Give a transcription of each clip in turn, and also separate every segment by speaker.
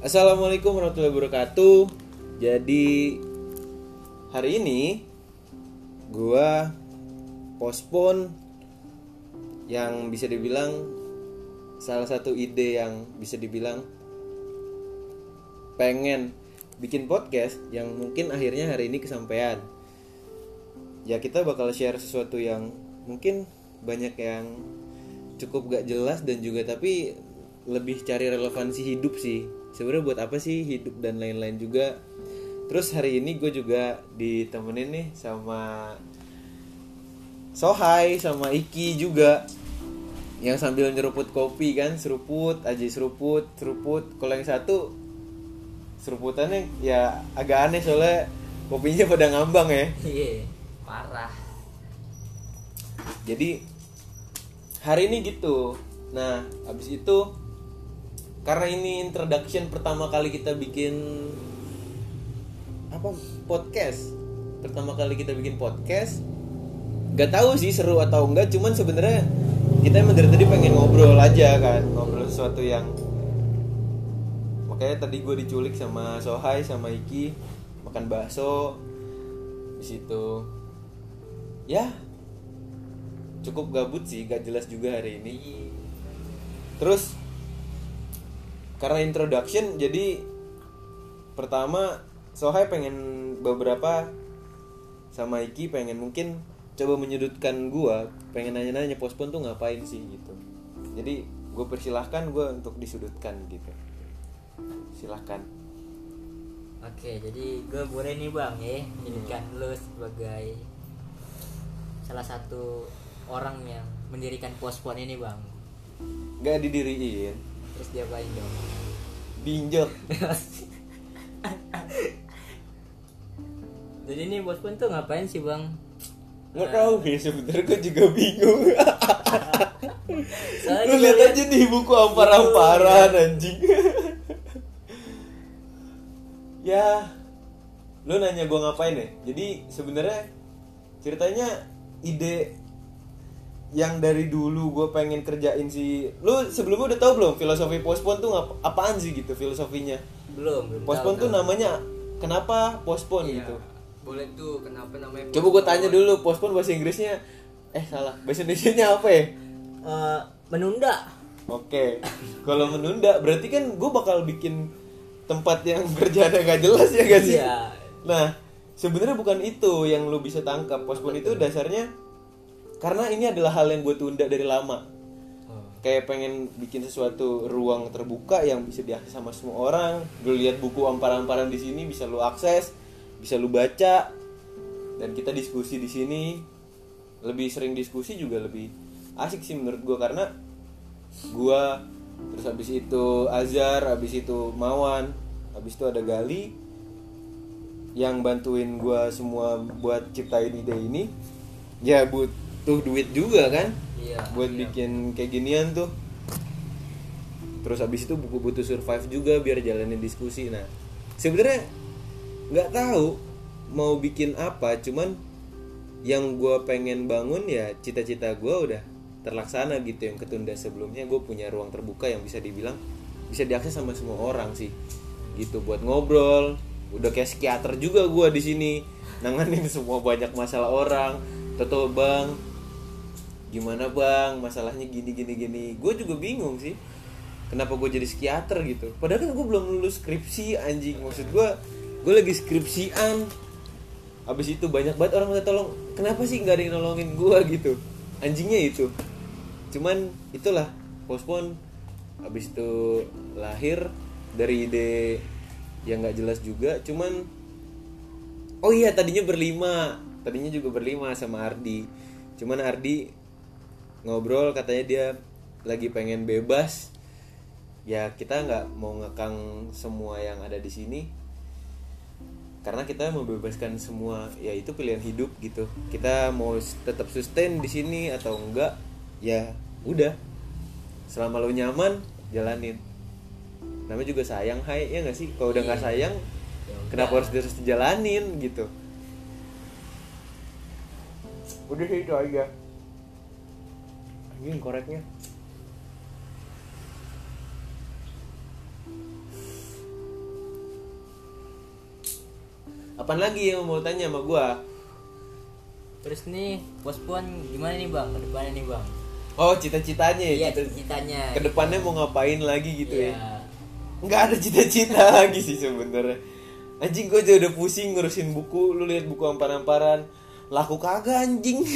Speaker 1: Assalamualaikum warahmatullahi wabarakatuh. Jadi hari ini gua postpone yang bisa dibilang salah satu ide yang bisa dibilang pengen bikin podcast yang mungkin akhirnya hari ini kesampaian. Ya kita bakal share sesuatu yang mungkin banyak yang cukup gak jelas dan juga tapi lebih cari relevansi hidup sih sebenarnya buat apa sih hidup dan lain-lain juga? Terus hari ini gue juga ditemenin nih sama Sohai sama Iki juga yang sambil nyeruput kopi kan seruput aja seruput seruput. Kalau yang satu seruputannya ya agak aneh soalnya kopinya pada ngambang ya.
Speaker 2: Iya, parah.
Speaker 1: jadi hari ini gitu. Nah habis itu karena ini introduction pertama kali kita bikin apa? Podcast. Pertama kali kita bikin podcast. Nggak tahu sih seru atau enggak cuman sebenarnya kita emang dari tadi pengen ngobrol aja kan ngobrol sesuatu yang makanya tadi gue diculik sama Sohai sama Iki makan bakso di situ. Ya cukup gabut sih gak jelas juga hari ini. Terus karena introduction jadi pertama Sohai pengen beberapa sama Iki pengen mungkin coba menyudutkan gua pengen nanya-nanya pospon tuh ngapain sih? gitu. Jadi gue persilahkan gue untuk disudutkan gitu. Silahkan.
Speaker 2: Oke, jadi gue boleh nih bang ya menjadikan lo sebagai salah satu orang yang mendirikan pospon ini bang.
Speaker 1: nggak didiriin
Speaker 2: Terus dia apain dong?
Speaker 1: binjok
Speaker 2: jadi ini pospon tuh ngapain sih bang?
Speaker 1: nggak tahu sih sebenarnya gue juga bingung. Lu lihat
Speaker 2: liat-
Speaker 1: aja di buku ampar-amparan anjing. Ya lu nanya gua ngapain ya? Jadi sebenarnya ceritanya ide yang dari dulu gue pengen kerjain si lu sebelumnya udah tahu belum filosofi postpone tuh ngap- apaan sih gitu filosofinya
Speaker 2: belum belum.
Speaker 1: postpone
Speaker 2: tahu,
Speaker 1: tuh namanya kenapa postpone
Speaker 3: Iya.
Speaker 1: gitu
Speaker 3: Boleh tuh kenapa namanya
Speaker 1: coba gue tanya dulu postpone bahasa Inggrisnya eh salah bahasa Indonesia nya apa ya
Speaker 2: Eh, menunda.
Speaker 1: Oke, kalau menunda berarti kan gue bakal bikin tempat yang kerjaannya gak jelas ya gak sih?
Speaker 2: Iya.
Speaker 1: Nah, sebenarnya bukan itu yang lu bisa tangkap. Postpone itu dasarnya karena ini adalah hal yang gue tunda dari lama.
Speaker 2: Oh.
Speaker 1: Kayak pengen bikin sesuatu ruang terbuka yang bisa diakses sama semua orang. Lu lihat buku amparan-amparan di sini bisa lu akses, bisa lu baca, dan kita diskusi di sini. Lebih sering diskusi juga lebih asik sih menurut gue karena gua terus habis itu Azhar habis itu Mawan habis itu ada Gali yang bantuin gua semua buat ciptain ide ini ya butuh duit juga kan?
Speaker 2: Iya.
Speaker 1: buat
Speaker 2: iya.
Speaker 1: bikin kayak ginian tuh. Terus habis itu buku butuh survive juga biar jalanin diskusi. Nah sebenarnya nggak tahu mau bikin apa cuman yang gue pengen bangun ya cita-cita gue udah terlaksana gitu yang ketunda sebelumnya. Gue punya ruang terbuka yang bisa dibilang bisa diakses sama semua orang sih. Gitu buat ngobrol. Udah kayak psikiater juga gue di sini. Nanganin semua banyak masalah orang. Toto bang gimana bang? Masalahnya gini gini gini. Gue juga bingung sih. Kenapa gue jadi psikiater gitu? Padahal kan gue belum lulus skripsi anjing. Maksud gue gue lagi skripsian. Habis itu banyak banget orang minta tolong. Kenapa sih nggak ada yang nolongin gue gitu? Anjingnya itu. Cuman itulah postpone. Habis itu lahir dari ide yang nggak jelas juga. Cuman oh iya tadinya berlima. Tadinya juga berlima sama Ardi. Cuman Ardi ngobrol katanya dia lagi pengen bebas. Ya kita nggak mau ngekang semua yang ada di sini. Karena kita membebaskan semua ya itu pilihan hidup gitu. Kita mau tetap sustain di sini atau enggak ya udah. Selama lo nyaman jalanin. Namanya juga sayang hai. Ya nggak sih? Kalau udah nggak sayang
Speaker 2: Ya
Speaker 1: kenapa harus terus dijalanin gitu? Udah itu aja anjing koreknya Apaan lagi yang mau tanya sama gua?
Speaker 2: Terus nih, Bos Puan gimana nih Bang Ke depannya nih Bang?
Speaker 1: Oh, cita-citanya ya?
Speaker 2: Iya,
Speaker 1: gitu.
Speaker 2: cita-citanya.
Speaker 1: Ke depannya gitu. mau ngapain lagi gitu ya?
Speaker 2: iya.
Speaker 1: ya? Nggak ada cita-cita lagi sih sebenernya Anjing gua aja udah pusing ngurusin buku, lu lihat buku amparan-amparan. Laku kagak anjing.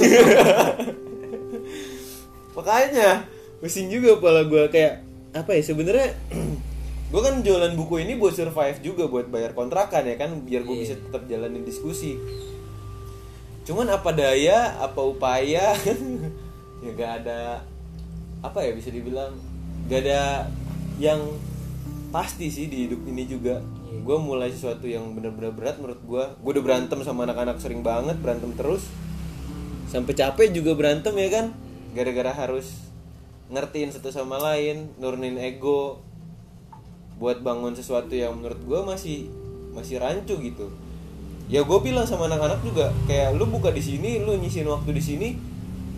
Speaker 1: makanya pusing juga kepala gue kayak apa ya sebenarnya gue kan jualan buku ini buat survive juga buat bayar kontrakan ya kan biar gue
Speaker 2: Iya.
Speaker 1: bisa tetap jalanin diskusi. Cuman apa daya apa upaya ya gak ada apa ya bisa dibilang gak ada yang pasti sih di hidup ini juga.
Speaker 2: Iya.
Speaker 1: gue mulai sesuatu yang bener-bener berat menurut gue gue udah berantem sama anak-anak sering banget berantem terus. Sampai capek juga berantem ya kan gara-gara harus ngertiin satu sama lain nurunin ego buat bangun sesuatu yang menurut gue masih masih rancu gitu. Ya gue bilang sama anak-anak juga kayak lu buka di sini lu nyisin waktu di sini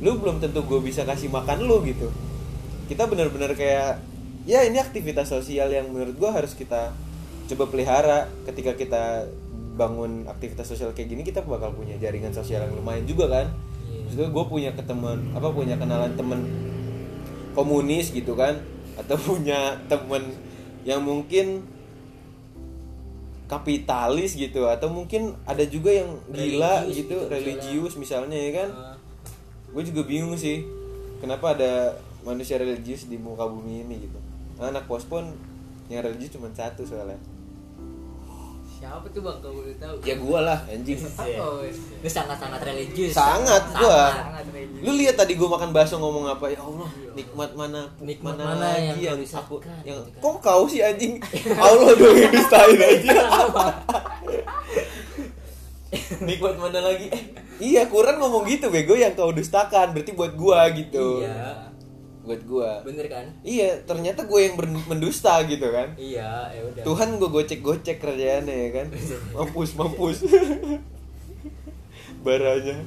Speaker 1: lu belum tentu gue bisa kasih makan lu gitu. Kita bener-bener kayak ya ini aktivitas sosial yang menurut gue harus kita coba pelihara. Ketika kita bangun aktivitas sosial kayak gini kita bakal punya jaringan sosial yang lumayan juga kan. Maksudnya gue punya keteman apa punya kenalan temen komunis gitu kan atau punya temen yang mungkin kapitalis gitu atau mungkin ada juga yang gila
Speaker 2: Religius
Speaker 1: gitu
Speaker 2: gitu
Speaker 1: religius misalnya ya kan?
Speaker 2: Eh,
Speaker 1: gue juga bingung sih kenapa ada manusia religius di muka bumi ini gitu. Anak pospon yang religius cuma satu soalnya
Speaker 3: Siapa tuh bang? Kalau boleh tahu?
Speaker 1: ya gue lah anjing.
Speaker 2: Iya.
Speaker 3: Oh,
Speaker 2: lu sangat sangat religius.
Speaker 1: Sangat gue
Speaker 3: sangat religius.
Speaker 1: lu lihat tadi gue makan bakso ngomong apa? Ya Allah nikmat mana?
Speaker 2: Nikmat
Speaker 1: mana,
Speaker 2: mana
Speaker 1: lagi
Speaker 2: yang
Speaker 1: yang, aku yang
Speaker 2: gitu kan.
Speaker 1: kok kau sih anjing? Allah dong yang dustain aja nikmat mana lagi? Eh, iya kurang ngomong gitu bego yang kau dustakan. Berarti buat gua gitu.
Speaker 2: Iya
Speaker 1: buat gua
Speaker 2: bener kan
Speaker 1: iya ternyata gue yang mendusta gitu kan
Speaker 2: iya ya udah
Speaker 1: Tuhan gue gocek-gocek kerjaannya ya kan Mampus, mampus Baranya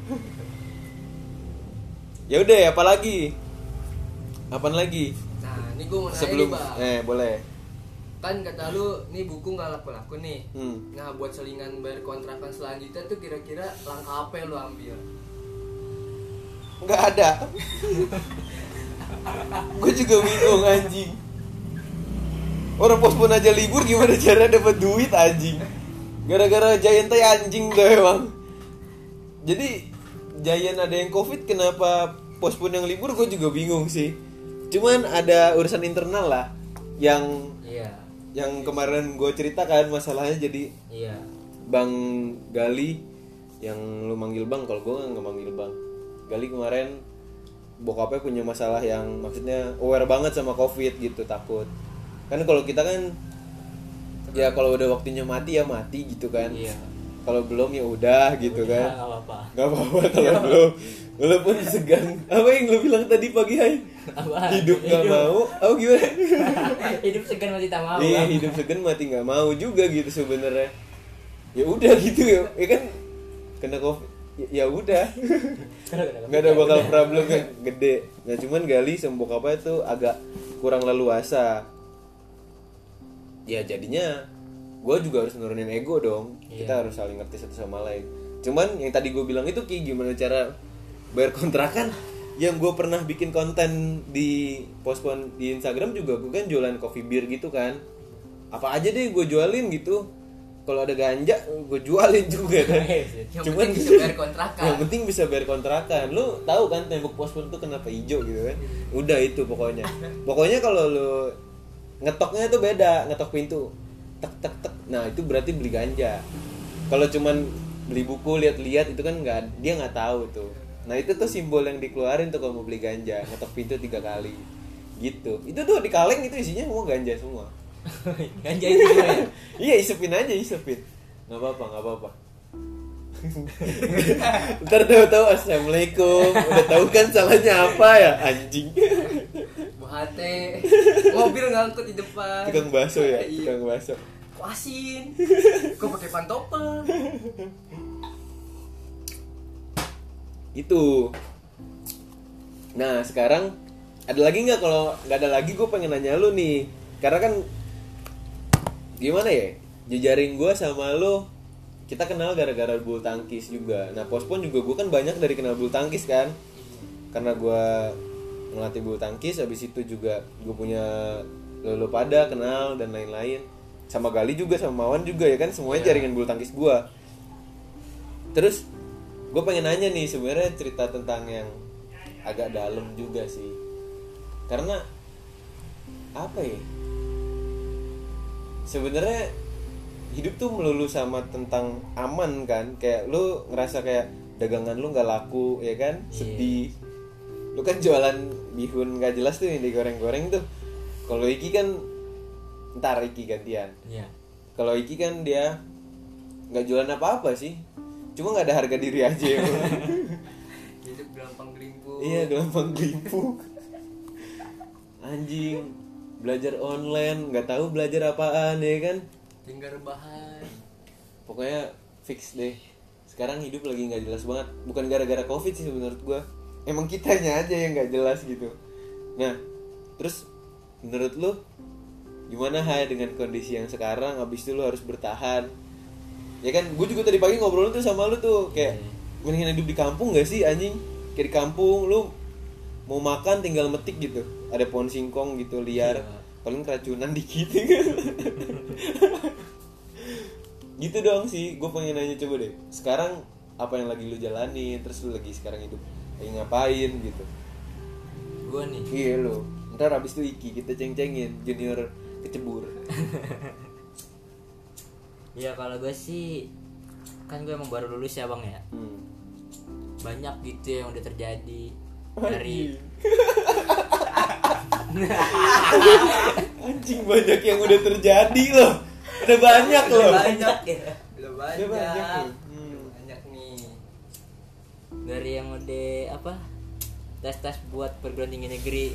Speaker 1: Ya udah ya, apa lagi? Apaan lagi?
Speaker 3: Nah, ini gue mau nanya
Speaker 1: Sebelum
Speaker 3: nih.
Speaker 1: Eh, boleh
Speaker 3: Kan kata lu, nih buku nggak laku-laku nih.
Speaker 1: Hmm.
Speaker 3: Nah, buat selingan bayar kontrakan selanjutnya tuh kira-kira langkah apa yang lu ambil?
Speaker 1: Nggak ada Gue juga bingung anjing. Orang pospon aja libur gimana cara dapat duit anjing? Gara-gara Giant teh anjing tuh emang. Jadi Giant ada yang covid kenapa pospon yang libur? Gue juga bingung sih. Cuman ada urusan internal lah Yang
Speaker 2: iya.
Speaker 1: yang kemarin gue ceritakan masalahnya jadi
Speaker 2: iya.
Speaker 1: Bang Gali yang lu manggil Bang kalau gue nggak manggil Bang. Gali kemarin bokapnya punya masalah yang maksudnya aware banget sama covid gitu takut. Kan kalau kita kan ya kalau udah waktunya mati ya mati gitu kan.
Speaker 2: Iya.
Speaker 1: Kalau belum ya udah gitu kan.
Speaker 2: nggak apa-apa.
Speaker 1: Nggak apa-apa kalau belum. Walaupun segan. Apa yang lu bilang tadi pagi hai?
Speaker 2: Apaan?
Speaker 1: hidup nggak mau. Oh gimana?
Speaker 2: Hidup segan mati tak mau
Speaker 1: iya hidup segan mati nggak mau juga gitu sebenarnya. Ya udah gitu ya. Ya kan kena covid ya, ya udah. Nggak ada bakal problem yang gede. Nah cuman Gali sama bokapnya tuh agak kurang leluasa. Ya jadinya gue juga harus nurunin ego dong. Kita
Speaker 2: Iya.
Speaker 1: harus saling ngerti satu sama lain. Cuman yang tadi gue bilang itu ki gimana cara bayar kontrakan? Yang gue pernah bikin konten di pospon di Instagram juga gue kan jualan coffee beer gitu kan. Apa aja deh gue jualin gitu kalau ada ganja gue jualin juga kan.
Speaker 3: Yang
Speaker 1: cuman
Speaker 3: penting bisa bayar kontrakan.
Speaker 1: yang penting bisa bayar kontrakan. Lu tahu kan tembok pospon tuh kenapa hijau gitu kan? Udah itu pokoknya. Pokoknya kalau lu ngetoknya tuh beda ngetok pintu. Tek tek tek. Nah itu berarti beli ganja. Kalau cuman beli buku lihat-lihat itu kan nggak dia nggak tahu tuh. Nah itu tuh simbol yang dikeluarin tuh kalau mau beli ganja. Ngetok pintu tiga kali. Gitu. Itu tuh di kaleng itu isinya semua ganja semua
Speaker 2: ganja itu ya
Speaker 1: iya isepin aja isepin. Nggak apa-apa nggak apa-apa. Ntar tahu-tahu assalamualaikum. Udah tahu kan salahnya apa ya anjing.
Speaker 3: Buhate, mobil ngangkut di depan.
Speaker 1: tukang bakso ya
Speaker 3: Iya.
Speaker 1: tukang bakso.
Speaker 3: Kok asin? Kok pakai pantopel?
Speaker 1: itu. Nah sekarang ada lagi nggak? Kalau nggak ada lagi gue pengen nanya lu nih. Karena kan gimana ya? Jejaring gue sama lu kita kenal gara-gara bulu tangkis juga. Nah pospon juga gue kan banyak dari kenal bulu tangkis kan. Karena gue ngelatih bulu tangkis habis itu juga gue punya lolo pada kenal dan lain-lain. Sama Gali juga sama Mawan juga ya kan? Semuanya jaringan bulu tangkis gue terus gue pengen nanya nih sebenarnya cerita tentang yang agak dalam juga sih. Karena apa ya sebenarnya hidup tuh melulu sama tentang aman kan? Kayak lu ngerasa kayak dagangan lu nggak laku ya kan? Sedih. Lu kan jualan bihun nggak jelas tuh yang digoreng-goreng tuh. Kalau Iki kan ntar Iki gantian.
Speaker 2: Iya.
Speaker 1: kalau Iki kan dia nggak jualan apa-apa sih. Cuma nggak ada harga diri aja ya
Speaker 3: hidup gampang gelimpu
Speaker 1: iya gampang gelimpuk anjing belajar online nggak tahu belajar apaan ya kan?
Speaker 3: Tinggal rebahan.
Speaker 1: Pokoknya fix deh. Sekarang hidup lagi nggak jelas banget. Bukan gara-gara covid sih menurut gua. Emang kitanya aja yang nggak jelas gitu. Nah terus menurut lu gimana Hai dengan kondisi yang sekarang? Abis itu lu harus bertahan. Ya kan gue juga tadi pagi ngobrol tuh sama lu tuh. Kayak mendingan hidup di kampung gak sih anjing? Kayak di kampung lu mau makan tinggal metik gitu. Ada pohon singkong gitu liar.
Speaker 3: Iya.
Speaker 1: paling keracunan dikit. Gitu dong sih gue pengen nanya coba deh. Sekarang apa yang lagi lu jalani terus lu lagi sekarang hidup lagi ngapain gitu?
Speaker 2: Gue nih.
Speaker 1: iya lu. Ntar abis itu iki kita ceng-cengin junior kecebur.
Speaker 2: Ya kalau gue sih kan gue emang baru lulus ya bang ya.
Speaker 1: hmm.
Speaker 2: Banyak gitu yang udah terjadi dari
Speaker 1: anjing banyak yang udah terjadi loh udah banyak loh
Speaker 2: banyak ya.
Speaker 3: udah
Speaker 1: udah
Speaker 3: banyak
Speaker 1: banyak loh.
Speaker 3: Udah
Speaker 1: Hmm.
Speaker 3: banyak nih
Speaker 2: Dari yang udah apa tes tes buat perguruan tinggi negeri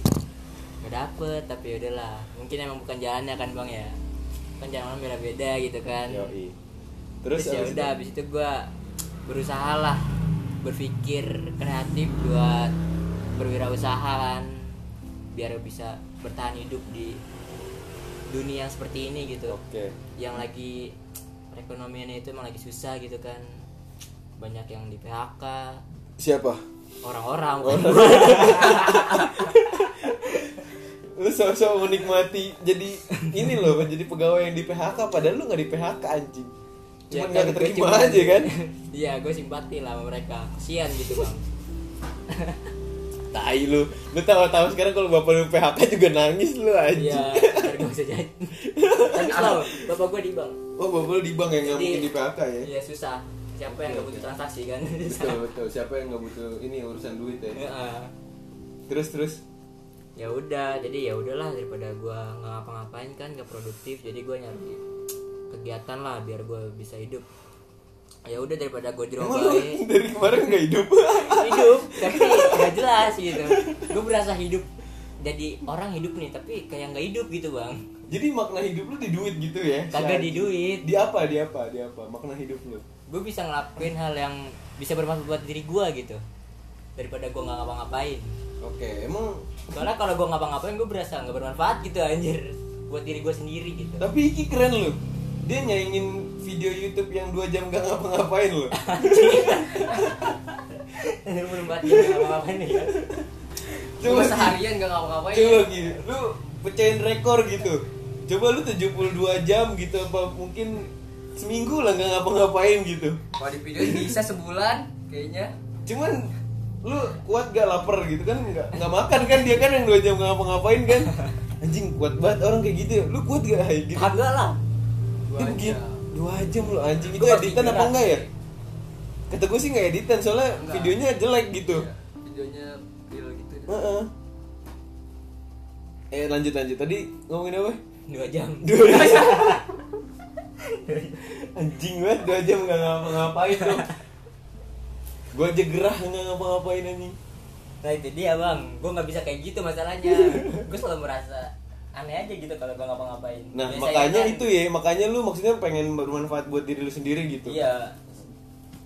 Speaker 2: nggak dapet tapi ya udahlah mungkin emang bukan jalannya kan bang ya kan jalan beda beda gitu kan
Speaker 1: Yoi.
Speaker 2: terus,
Speaker 1: terus
Speaker 2: ya
Speaker 1: abis
Speaker 2: udah
Speaker 1: itu?
Speaker 2: habis itu gue berusaha lah berpikir kreatif buat berwirausaha kan biar bisa bertahan hidup di dunia yang seperti ini gitu.
Speaker 1: Oke.
Speaker 2: Yang lagi perekonomiannya itu emang lagi susah gitu kan. Banyak yang di PHK
Speaker 1: siapa?
Speaker 2: Orang-orang
Speaker 1: lu sok-sok menikmati jadi ini loh jadi pegawai yang di PHK padahal lu nggak di PHK anjing.
Speaker 2: Ya
Speaker 1: cuma
Speaker 2: kan,
Speaker 1: nggak
Speaker 2: cuman-
Speaker 1: aja kan?
Speaker 2: Iya gue simpati lah sama mereka. Kasian gitu bang
Speaker 1: tai lu. Lu tahu-tahu sekarang kalau bapak lu PHK juga nangis lu anjing.
Speaker 2: Iya biar gak usah jadi. Tapi selalu bapak gue di bank.
Speaker 1: Oh bapak lu di bank yang nggak mungkin di PHK ya?
Speaker 2: iya susah. Siapa yang gak butuh transaksi kan?
Speaker 1: Betul betul. Siapa yang nggak butuh ini urusan duit ya?
Speaker 2: Heeh.
Speaker 1: terus terus?
Speaker 2: Ya udah jadi ya udahlah daripada gua nggak ngapa-ngapain kan nggak produktif jadi gua nyari kegiatan lah biar gua bisa hidup ya udah daripada gua di rumah.
Speaker 1: Emang lu
Speaker 2: baik,
Speaker 1: dari kemarin nggak hidup?
Speaker 2: Hidup tapi nggak jelas gitu. Gua berasa hidup jadi orang hidup nih tapi kayak nggak hidup gitu bang.
Speaker 1: Jadi makna hidup lu di duit gitu ya?
Speaker 2: Kagak di duit.
Speaker 1: Di apa di apa di apa makna hidup lu?
Speaker 2: Gue bisa ngelakuin hal yang bisa bermanfaat buat diri gua gitu daripada gua nggak ngapa-ngapain.
Speaker 1: Oke emang
Speaker 2: soalnya kalau gua ngapa-ngapain gue berasa nggak bermanfaat gitu anjir buat diri gua sendiri gitu.
Speaker 1: Tapi iki keren lu. Dia nyaingin video YouTube yang dua jam gak ngapa-ngapain lu
Speaker 2: bermanfaat juga nggak ngapa-ngapain ya?
Speaker 3: Coba seharian gak ngapa-ngapain
Speaker 1: coba gitu lu pecahin rekor gitu. Coba lu 72 jam gitu apa mungkin seminggu lah gak ngapa-ngapain gitu.
Speaker 3: Kalau di video bisa sebulan kayaknya.
Speaker 1: Cuman lu kuat gak lapar gitu kan nggak nggak makan kan? Dia kan yang dua jam gak ngapa-ngapain kan? Anjing kuat banget orang kayak gitu ya. Lu kuat gak Hai? gitu.
Speaker 2: Kagak lah.
Speaker 1: Dia. Dua jam lu anjing. Itu editan apa enggak ya? Kata gue sih nggak editan soalnya
Speaker 3: Enggak.
Speaker 1: videonya jelek gitu.
Speaker 3: Iya, videonya real gitu
Speaker 1: Heeh. eh lanjut lanjut. Tadi ngomongin apa?
Speaker 2: Dua jam.
Speaker 1: Dua jam. Anjing banget dua jam nggak ngapa-ngapain tuh gue aja gerah nggak ngapa-ngapain anjing.
Speaker 2: Nah itu dia bang gue nggak bisa kayak gitu masalahnya. Gue selalu merasa aneh aja gitu kalau gue ngapa-ngapain.
Speaker 1: Nah
Speaker 2: Biasanya
Speaker 1: makanya
Speaker 2: kan-
Speaker 1: itu ya makanya lu maksudnya pengen bermanfaat buat diri lu sendiri gitu.
Speaker 2: Iya.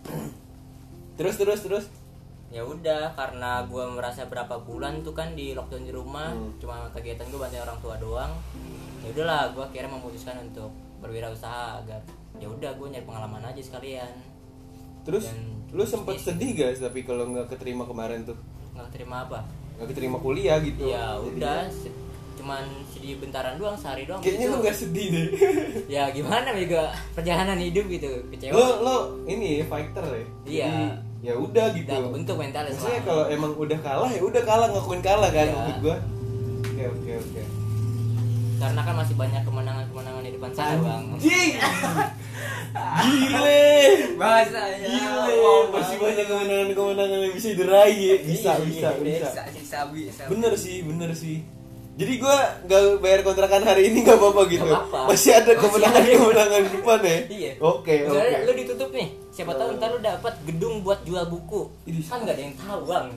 Speaker 1: Terus terus terus?
Speaker 2: Ya udah karena gue merasa berapa bulan tuh kan di lockdown di rumah
Speaker 1: Hmm.
Speaker 2: cuma kegiatan gue bantu orang tua doang. Ya udahlah gue akhirnya memutuskan untuk berwirausaha agar ya udah gue nyari pengalaman aja sekalian.
Speaker 1: Terus
Speaker 2: Dan
Speaker 1: lu sempet
Speaker 2: bisnis.
Speaker 1: sedih gak tapi kalau nggak keterima kemarin tuh?
Speaker 2: Nggak terima apa?
Speaker 1: Nggak keterima kuliah gitu.
Speaker 2: Ya udah cuman sedih bentaran doang sehari doang
Speaker 1: kayaknya
Speaker 2: Itu-
Speaker 1: lu nggak sedih deh.
Speaker 2: Ya gimana juga perjalanan hidup gitu kecewa.
Speaker 1: Lo lo ini fighter ya?
Speaker 2: Iya.
Speaker 1: Ya udah gitu.
Speaker 2: udah kebentuk mentalnya
Speaker 1: maksudnya
Speaker 2: selama.
Speaker 1: kalau emang udah kalah ya udah kalah ngakuin kalah kan
Speaker 2: Iya.
Speaker 1: gua. Oke oke oke.
Speaker 2: Karena kan masih banyak kemenangan-kemenangan di depan sana bang.
Speaker 1: Anjing! Gile!
Speaker 3: Bahasanya
Speaker 1: Gile!
Speaker 3: Wow,
Speaker 1: Masih banyak kemenangan-kemenangan yang bisa diraih. Ya. Bisa,
Speaker 2: Iya,
Speaker 1: bisa, bisa.
Speaker 3: bisa bisa bisa.
Speaker 1: Bener sih, bener sih jadi gua nggak bayar kontrakan hari ini nggak apa-apa gitu.
Speaker 2: Nggak apa-apa.
Speaker 1: Masih ada
Speaker 2: Masih
Speaker 1: kemenangan-kemenangan di depan ya.
Speaker 2: Iya.
Speaker 1: Oke, oke.
Speaker 2: Misalnya lu ditutup nih, siapa tahu ntar lu dapat gedung buat jual buku. Kan nggak ada yang tahu bang.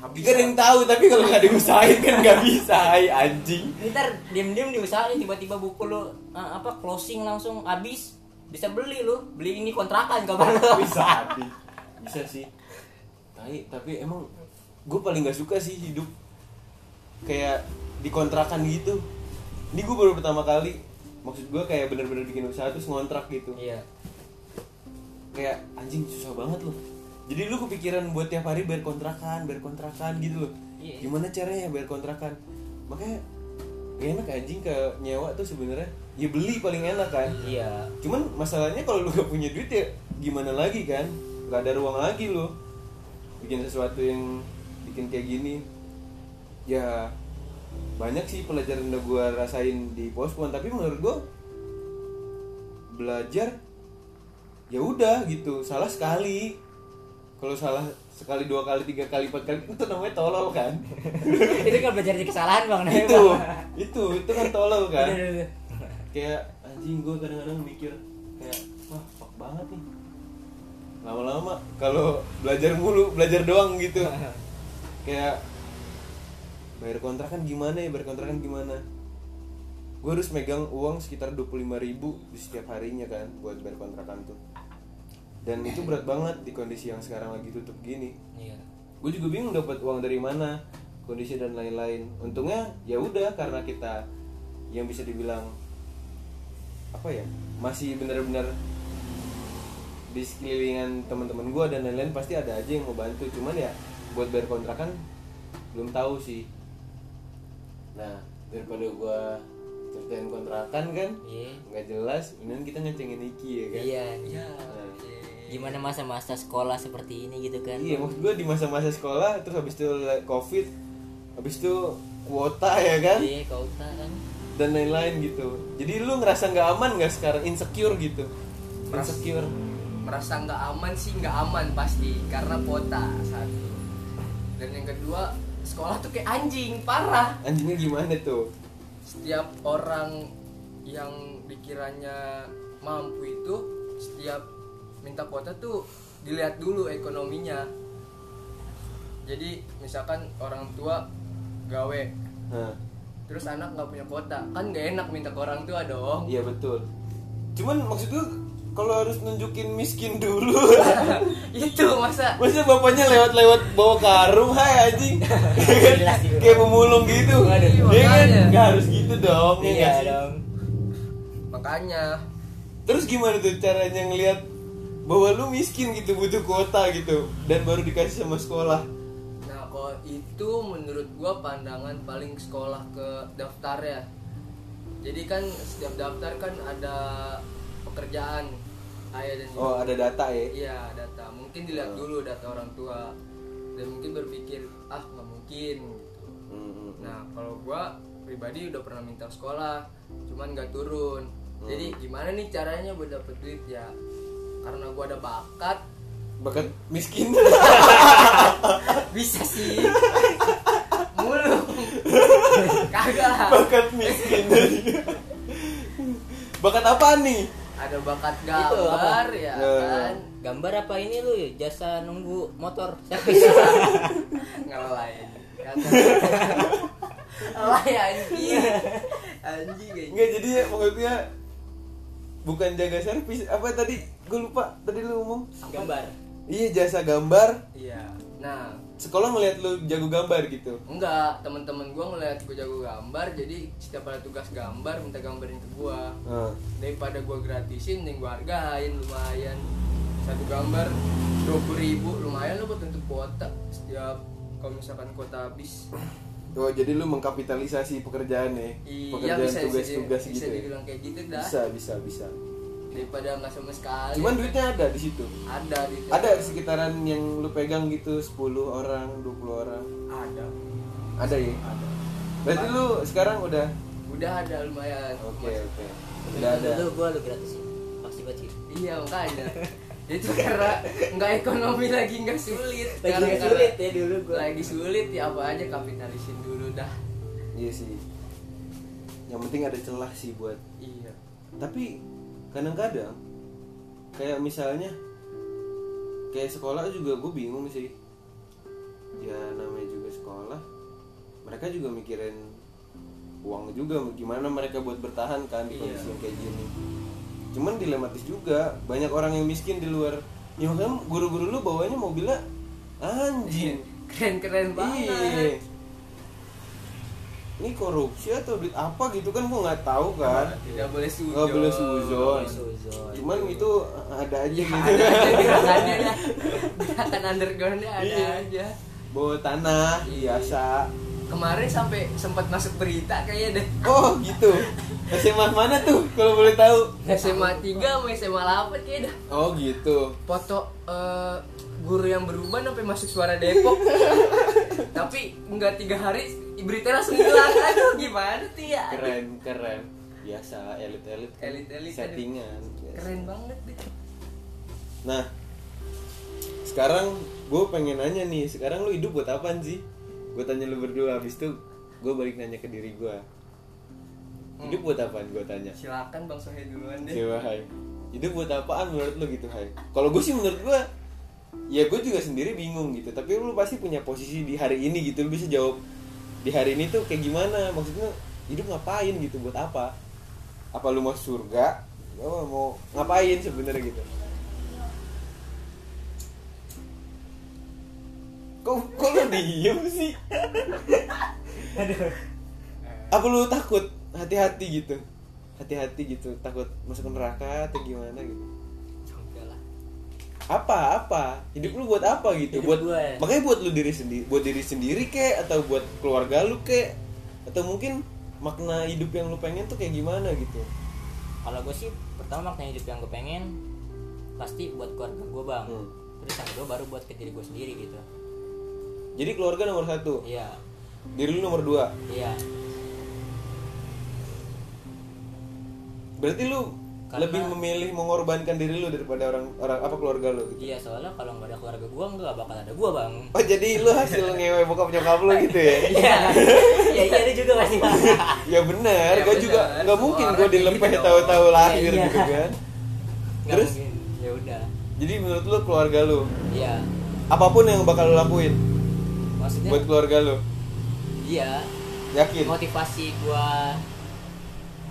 Speaker 1: Gak ada yang tahu tapi kalau nggak diusahain kan nggak bisa, ay anjing.
Speaker 2: Ntar diem-diem diusahain tiba-tiba buku lu eh, apa closing langsung habis bisa beli lu beli ini kontrakan kabar lu
Speaker 1: Bisa, bisa sih. Tapi, tapi emang gue paling nggak suka sih hidup kayak dikontrakan gitu. Ini gue baru pertama kali. Maksud gue kayak bener-bener bikin usaha terus ngontrak gitu.
Speaker 2: iya.
Speaker 1: Kayak anjing susah banget loh. Jadi lu kepikiran buat tiap hari bayar kontrakan bayar kontrakan gitu loh.
Speaker 2: Iya.
Speaker 1: gimana caranya bayar kontrakan? Makanya gak enak anjing ke nyewa tuh sebenarnya. Ya beli paling enak kan.
Speaker 2: Iya.
Speaker 1: Cuman masalahnya kalau lu gak punya duit ya gimana lagi kan? Nggak ada ruang lagi lo bikin sesuatu yang bikin kayak gini. Ya banyak sih pelajaran udah gua rasain di pospon tapi menurut gua belajar ya udah gitu. Salah sekali. Kalau salah sekali dua kali tiga kali empat kali itu namanya tolol kan?
Speaker 2: Itu kan belajar dari kesalahan bang
Speaker 1: itu
Speaker 2: Bang.
Speaker 1: itu itu kan tolol kan? Kayak anjing gue kadang-kadang mikir kayak wah fuck banget nih. Lama-lama kalau belajar mulu belajar doang gitu. Kayak bayar kontrakan gimana ya? Bayar kontrakan gimana? Gue harus megang uang sekitar 25.000 ribu di setiap harinya kan buat bayar kontrakan tuh. Dan itu berat banget di kondisi yang sekarang lagi tutup gini.
Speaker 2: Iya.
Speaker 1: Gue juga bingung dapat uang dari mana kondisi dan lain-lain. Untungnya ya udah karena kita yang bisa dibilang apa ya masih benar-benar di sekelilingan teman-teman gue dan lain-lain pasti ada aja yang mau bantu. Cuman ya buat bayar kontrakan belum tahu sih nah daripada gue ceritain kontrakan kan
Speaker 2: iya.
Speaker 1: nggak jelas ini kita ngecengin Iki ya kan?
Speaker 2: Iya
Speaker 3: ya
Speaker 1: Nah,
Speaker 2: gimana masa-masa sekolah seperti ini gitu kan?
Speaker 1: Iya, maksud gue di masa-masa sekolah terus habis itu covid, habis itu kuota ya kan,
Speaker 2: iya tahu kan?
Speaker 1: Dan lain-lain gitu. Jadi lu ngerasa nggak aman nggak sekarang? Insecure gitu? Insecure.
Speaker 3: merasa nggak aman sih nggak aman pasti karena kuota satu. Dan yang kedua sekolah tuh kayak anjing parah.
Speaker 1: Anjingnya gimana tuh?
Speaker 3: setiap orang yang dikiranya mampu itu setiap minta kuota tuh dilihat dulu ekonominya. Jadi misalkan orang tua gawe
Speaker 1: Nah,
Speaker 3: terus anak nggak punya kuota. Kan nggak enak minta ke orang tua dong.
Speaker 1: Iya betul. Cuman maksud gue kalau harus nunjukin miskin dulu,
Speaker 3: itu masa?
Speaker 1: Masa bapaknya lewat-lewat bawa karung, hai anjing, kayak pemulung gitu. Dia kan? Nggak harus gitu dong, ya
Speaker 2: iya dong.
Speaker 3: Makanya.
Speaker 1: Terus gimana tuh caranya ngelihat bahwa lu miskin gitu butuh kuota gitu dan baru dikasih sama sekolah.
Speaker 3: Nah, kalau itu menurut gua pandangan paling sekolah ke daftar ya. Jadi kan setiap daftar kan ada pekerjaan ayah dan ibu.
Speaker 1: Oh, ada data ya.
Speaker 3: Iya, data. Mungkin dilihat dulu data orang tua. Dan mungkin berpikir, ah nggak mungkin.
Speaker 1: Hmm,
Speaker 3: Nah, kalau gua pribadi udah pernah minta sekolah, cuman nggak turun. Jadi gimana nih caranya buat dapet duit ya? Karena gua ada bakat,
Speaker 1: Bakat miskin.
Speaker 3: bisa sih. Mulu. Kagak.
Speaker 1: Bakat miskin. Bakat apa nih?
Speaker 3: Ada bakat
Speaker 2: Itu apa?
Speaker 3: gambar ya
Speaker 1: Ya.
Speaker 3: kan?
Speaker 2: Gambar apa ini lu jasa nunggu motor. Servis
Speaker 3: ngelalain Alay anjing anjing.
Speaker 1: Enggak jadi ya maksudnya bukan jaga servis apa tadi? Gue lupa tadi lu ngomong?
Speaker 2: Gambar.
Speaker 1: Iya jasa gambar.
Speaker 3: Iya. Nah
Speaker 1: sekolah ngeliat lu jago gambar gitu?
Speaker 3: Enggak teman-teman gue ngeliat gue jago gambar jadi setiap ada tugas gambar minta gambarin ke gue
Speaker 1: Nah,
Speaker 3: daripada gue gratisin yang gue hargain lumayan. Satu gambar dua ribu lumayan lo buat untuk kuota setiap kalau misalkan kuota habis.
Speaker 1: Oh jadi lu mengkapitalisasi pekerjaan ya?
Speaker 3: Iya
Speaker 1: pekerjaan
Speaker 3: bisa
Speaker 1: tugas-tugas
Speaker 3: bisa,
Speaker 1: gitu ya?
Speaker 3: dibilang kayak gitu dah.
Speaker 1: Bisa bisa bisa
Speaker 3: daripada nggak sama sekali.
Speaker 1: Cuman duitnya ada di situ?
Speaker 3: Ada di
Speaker 1: ada di sekitaran yang lu pegang gitu 10 orang 20 orang?
Speaker 3: Ada.
Speaker 1: Ada ya?
Speaker 3: Ada.
Speaker 1: Berarti lu sekarang udah?
Speaker 3: Udah ada lumayan.
Speaker 1: Oke
Speaker 3: Mas-
Speaker 1: oke. udah ada.
Speaker 2: dulu gue lu gratisin pasti banget sih
Speaker 3: iya makanya. Itu karena nggak ekonomi lagi nggak sulit.
Speaker 2: Lagi
Speaker 3: Karena-
Speaker 2: sulit ya dulu gue
Speaker 3: lagi sulit ya apa aja kapitalisin dulu dah.
Speaker 1: Iya sih. Yang penting ada celah sih buat.
Speaker 3: Iya.
Speaker 1: Tapi kadang-kadang kayak misalnya kayak sekolah juga gue bingung sih. Ya namanya juga sekolah mereka juga mikirin uang juga gimana mereka buat bertahan kan di
Speaker 3: Iya.
Speaker 1: kondisi yang kayak gini. Cuman dilematis juga banyak orang yang miskin di luar. Ya makanya guru-guru lu bawanya mobilnya anjing.
Speaker 3: Keren keren banget.
Speaker 1: Iya. Ini korupsi atau duit apa gitu kan gua nggak tahu kan.
Speaker 3: tidak boleh suzon
Speaker 1: Nggak boleh suzon. Cuman itu ada aja gitu.
Speaker 3: ada aja gerakan undergroundnya ada
Speaker 1: Iya.
Speaker 3: aja
Speaker 1: Bawa tanah
Speaker 3: Iya.
Speaker 1: biasa.
Speaker 3: kemarin sampai sempat masuk berita kayaknya deh
Speaker 1: Oh gitu. SMA mana tuh kalau boleh tahu?
Speaker 3: SMA 3 sama SMA 8 kayaknya dah
Speaker 1: Oh gitu.
Speaker 3: foto eh, guru yang berubah sampai masuk suara Depok tapi nggak tiga hari berita langsung hilang aduh gimana tuh ya
Speaker 1: Keren keren. Biasa elit-elit kan.
Speaker 3: Elit-elit,
Speaker 1: settingan. Biasa.
Speaker 3: keren banget deh
Speaker 1: Nah, sekarang gue pengen nanya nih, sekarang lu hidup buat apaan sih? Gue tanya lu berdua, habis itu gue balik nanya ke diri gue. Hidup buat apaan? Gue tanya.
Speaker 3: silakan bang Sohe duluan deh
Speaker 1: Coba Hai. Hidup buat apaan menurut lu gitu Hai? Kalau gue sih menurut gue, ya gue juga sendiri bingung gitu. Tapi lu pasti punya posisi di hari ini gitu, lu bisa jawab di hari ini tuh kayak gimana? Maksudnya hidup ngapain gitu? Buat apa? Apa lu mau surga? Oh, mau ngapain sebenarnya gitu? Kok kok lu diem sih? Apa lu takut? Hati-hati gitu. Hati-hati gitu, takut masuk neraka atau gimana gitu. Apa apa? Hidup lu buat apa gitu?
Speaker 2: Hidup
Speaker 1: buat
Speaker 2: ya.
Speaker 1: makanya buat lu diri sendiri, buat diri sendiri kek atau buat keluarga lu kek atau mungkin makna hidup yang lu pengen tuh kayak gimana gitu.
Speaker 2: Kalau gue sih pertama makna hidup yang gue pengen pasti buat keluarga gue bang.
Speaker 1: Hmm.
Speaker 2: Terus yang kedua baru buat ke diri gue sendiri gitu.
Speaker 1: Jadi keluarga nomor satu,
Speaker 2: Iya,
Speaker 1: diri lu nomor dua.
Speaker 2: iya.
Speaker 1: Berarti lu
Speaker 2: Karena-
Speaker 1: lebih memilih mengorbankan diri lu daripada orang orang apa keluarga lu gitu.
Speaker 2: Iya soalnya kalau nggak ada keluarga gue nggak bakal ada gue bang.
Speaker 1: Oh jadi lu hasil ngewe bokap nyokap lu gitu ya?
Speaker 2: Iya, iya iya itu juga pasti
Speaker 1: ya benar,
Speaker 3: Ya
Speaker 1: gue
Speaker 3: benar,
Speaker 1: juga nggak mungkin
Speaker 3: kayak
Speaker 1: dilepeh
Speaker 3: gitu
Speaker 1: tahu-tahu lahir
Speaker 2: Iya, iya.
Speaker 1: gitu kan.
Speaker 2: Nggak
Speaker 1: Terus?
Speaker 2: Ya udah.
Speaker 1: Jadi menurut lu keluarga lu,
Speaker 2: Iya.
Speaker 1: apa pun yang bakal lu lakuin
Speaker 2: Maksudnya
Speaker 1: buat keluarga lu,
Speaker 2: iya
Speaker 1: yakin?
Speaker 2: motivasi gua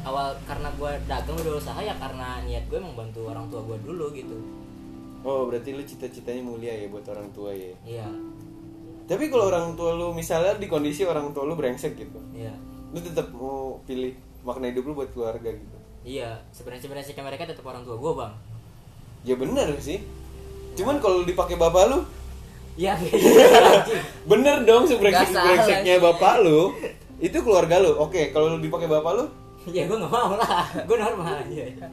Speaker 2: awal karena gua dagang udah usaha ya karena niat gue emang bantu orang tua gua dulu gitu
Speaker 1: Oh berarti lu cita-citanya mulia ya buat orang tua ya.
Speaker 2: iya
Speaker 1: Tapi kalau orang tua lu misalnya di kondisi orang tua lu brengsek gitu,
Speaker 2: iya
Speaker 1: lu tetap mau pilih makna hidup lu buat keluarga gitu.
Speaker 2: iya sebenarnya sebenarnya sih mereka tetap orang tua gua bang
Speaker 1: Ya bener sih. Cuman kalau dipakai bapak lu,
Speaker 2: iya
Speaker 1: bener dong sebrengsek brengseknya bapak lu. Itu keluarga lu. Oke, kalau dipakai bapak lu,
Speaker 2: ya gua nggak mau lah gua normal iya iya.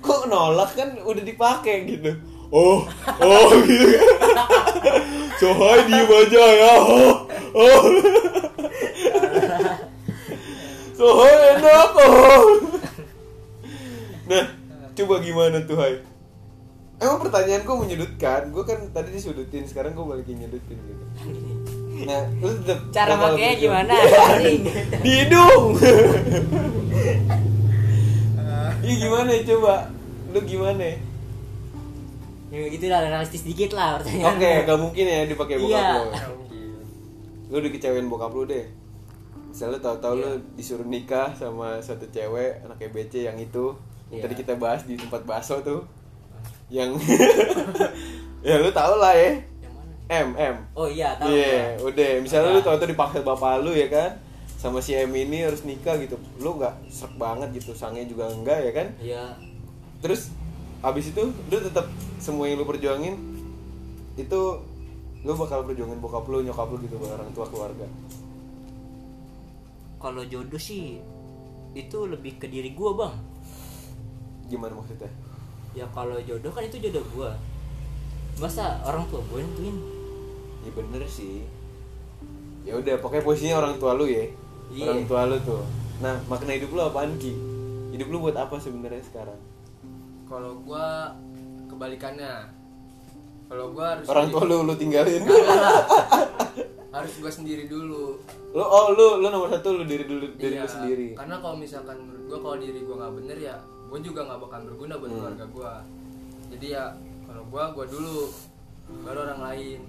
Speaker 1: kok nolak kan udah dipakai gitu. Oh, oh gitu kan. Sohai diem aja ya. Oh, oh. Sohai enak oh. Nah, coba gimana tuh Hai? Emang pertanyaan gue menyudutkan, gue kan tadi disudutin, sekarang gue balikin nyudutin gitu. Nah, lu tetep
Speaker 2: cara makanya
Speaker 1: berjuang.
Speaker 2: gimana?
Speaker 1: Di hidung. Iya gimana coba? Lu gimana?
Speaker 2: ya gitu lah realistis dikit lah pertanyaan
Speaker 1: Oke, gak mungkin ya dipakai bokap
Speaker 2: Iya.
Speaker 1: lu. Lu udah kecewain bokap lu deh. Misalnya tahu-tahu
Speaker 2: Iya.
Speaker 1: lu disuruh nikah sama satu cewek anak EBC yang itu yang
Speaker 2: Iya.
Speaker 1: tadi kita bahas di tempat bakso tuh. Yang ya lu tau lah ya.
Speaker 2: Yang
Speaker 1: M M
Speaker 2: oh iya tahu
Speaker 1: Iya,
Speaker 2: gua.
Speaker 1: udah. Misalnya
Speaker 2: Ada.
Speaker 1: lu tau itu dipaksa bapak lu ya kan, sama si M ini harus nikah gitu. Lu nggak serak banget gitu, sangnya juga enggak ya kan.
Speaker 2: iya
Speaker 1: Terus abis itu lu tetap semua yang lu perjuangin itu lu bakal perjuangin bokap lu, nyokap lu gitu orang tua keluarga.
Speaker 2: kalau jodoh sih itu lebih ke diri gua bang
Speaker 1: Gimana maksudnya?
Speaker 2: ya kalau jodoh kan itu jodoh gua masa orang tua gue nentuin
Speaker 1: Ya bener sih. Ya udah, pokoknya posisinya orang tua lu ya.
Speaker 2: Iya.
Speaker 1: Orang tua lu tuh. Nah, makna hidup lu apaan Ki? Hidup lu buat apa sebenarnya sekarang?
Speaker 3: kalau gua kebalikannya kalau gua harus
Speaker 1: Orang tua lu lu tinggalin.
Speaker 3: harus gua sendiri dulu
Speaker 1: lu oh lu lu nomor satu lu diri dulu diri
Speaker 3: Iya,
Speaker 1: lu sendiri
Speaker 3: karena kalau misalkan menurut gua kalau diri gua nggak bener ya gua juga nggak bakal berguna buat
Speaker 1: Hmm.
Speaker 3: keluarga gua jadi ya kalau gua gua dulu baru orang lain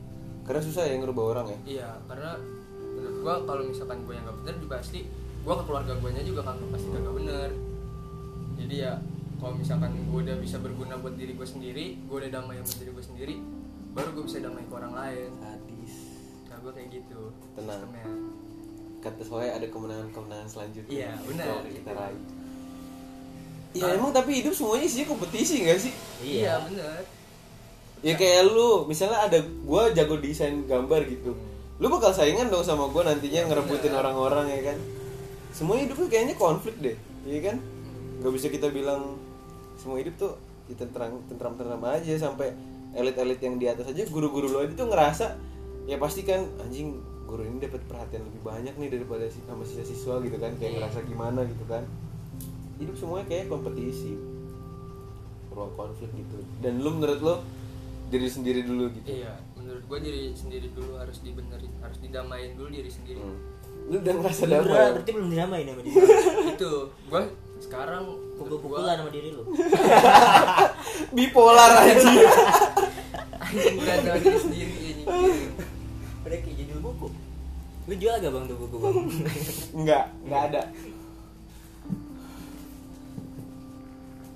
Speaker 1: karena susah ya ngerubah orang ya.
Speaker 3: Iya karena menurut gua kalau misalkan gua yang nggak bener juga pasti gua ke keluarga guanya juga kan pasti kagak bener. Jadi ya kalau misalkan gua udah bisa berguna buat diri gua sendiri gua udah damai sama diri gua sendiri baru gua bisa damai ke orang lain.
Speaker 1: Sadis.
Speaker 3: Nah gua kayak gitu
Speaker 1: Tenang.
Speaker 3: sistemnya.
Speaker 1: kata soalnya ada kemenangan-kemenangan selanjutnya.
Speaker 3: Iya, benar.
Speaker 1: kita raih. Ya
Speaker 3: Ah.
Speaker 1: emang tapi hidup semuanya sih kompetisi gak sih?
Speaker 3: Iya bener
Speaker 1: ya kayak lu misalnya ada gua jago desain gambar gitu. Lu bakal saingan dong sama gua nantinya ngerebutin
Speaker 3: Bener.
Speaker 1: orang-orang ya kan? Semuanya hidup tuh kayaknya konflik deh iya kan? Nggak bisa kita bilang semua hidup tuh ya tentram tentram tentram aja sampai elit-elit yang di atas aja guru-guru lo tuh ngerasa ya pasti kan anjing guru ini dapat perhatian lebih banyak nih daripada si sama siswa-siswa gitu kan? Kayak
Speaker 2: Iya.
Speaker 1: ngerasa gimana gitu kan? Hidup semuanya kayak kompetisi. Ruang konflik gitu. Dan lu menurut lo diri sendiri dulu gitu.
Speaker 3: Iya, menurut gua diri sendiri dulu harus dibenerin, harus didamain dulu diri sendiri.
Speaker 1: Hmm. lu udah ngerasa damai ya?
Speaker 2: berarti belum dinamain sama dia
Speaker 3: Itu, gua sekarang
Speaker 2: pukul-pukulan sama diri lu.
Speaker 1: Bipolar aja
Speaker 3: anjing udah sama diri sendiri ini.
Speaker 2: udah kayak judul buku. Lu jual gak bang tuh buku bang
Speaker 1: nggak nggak ada.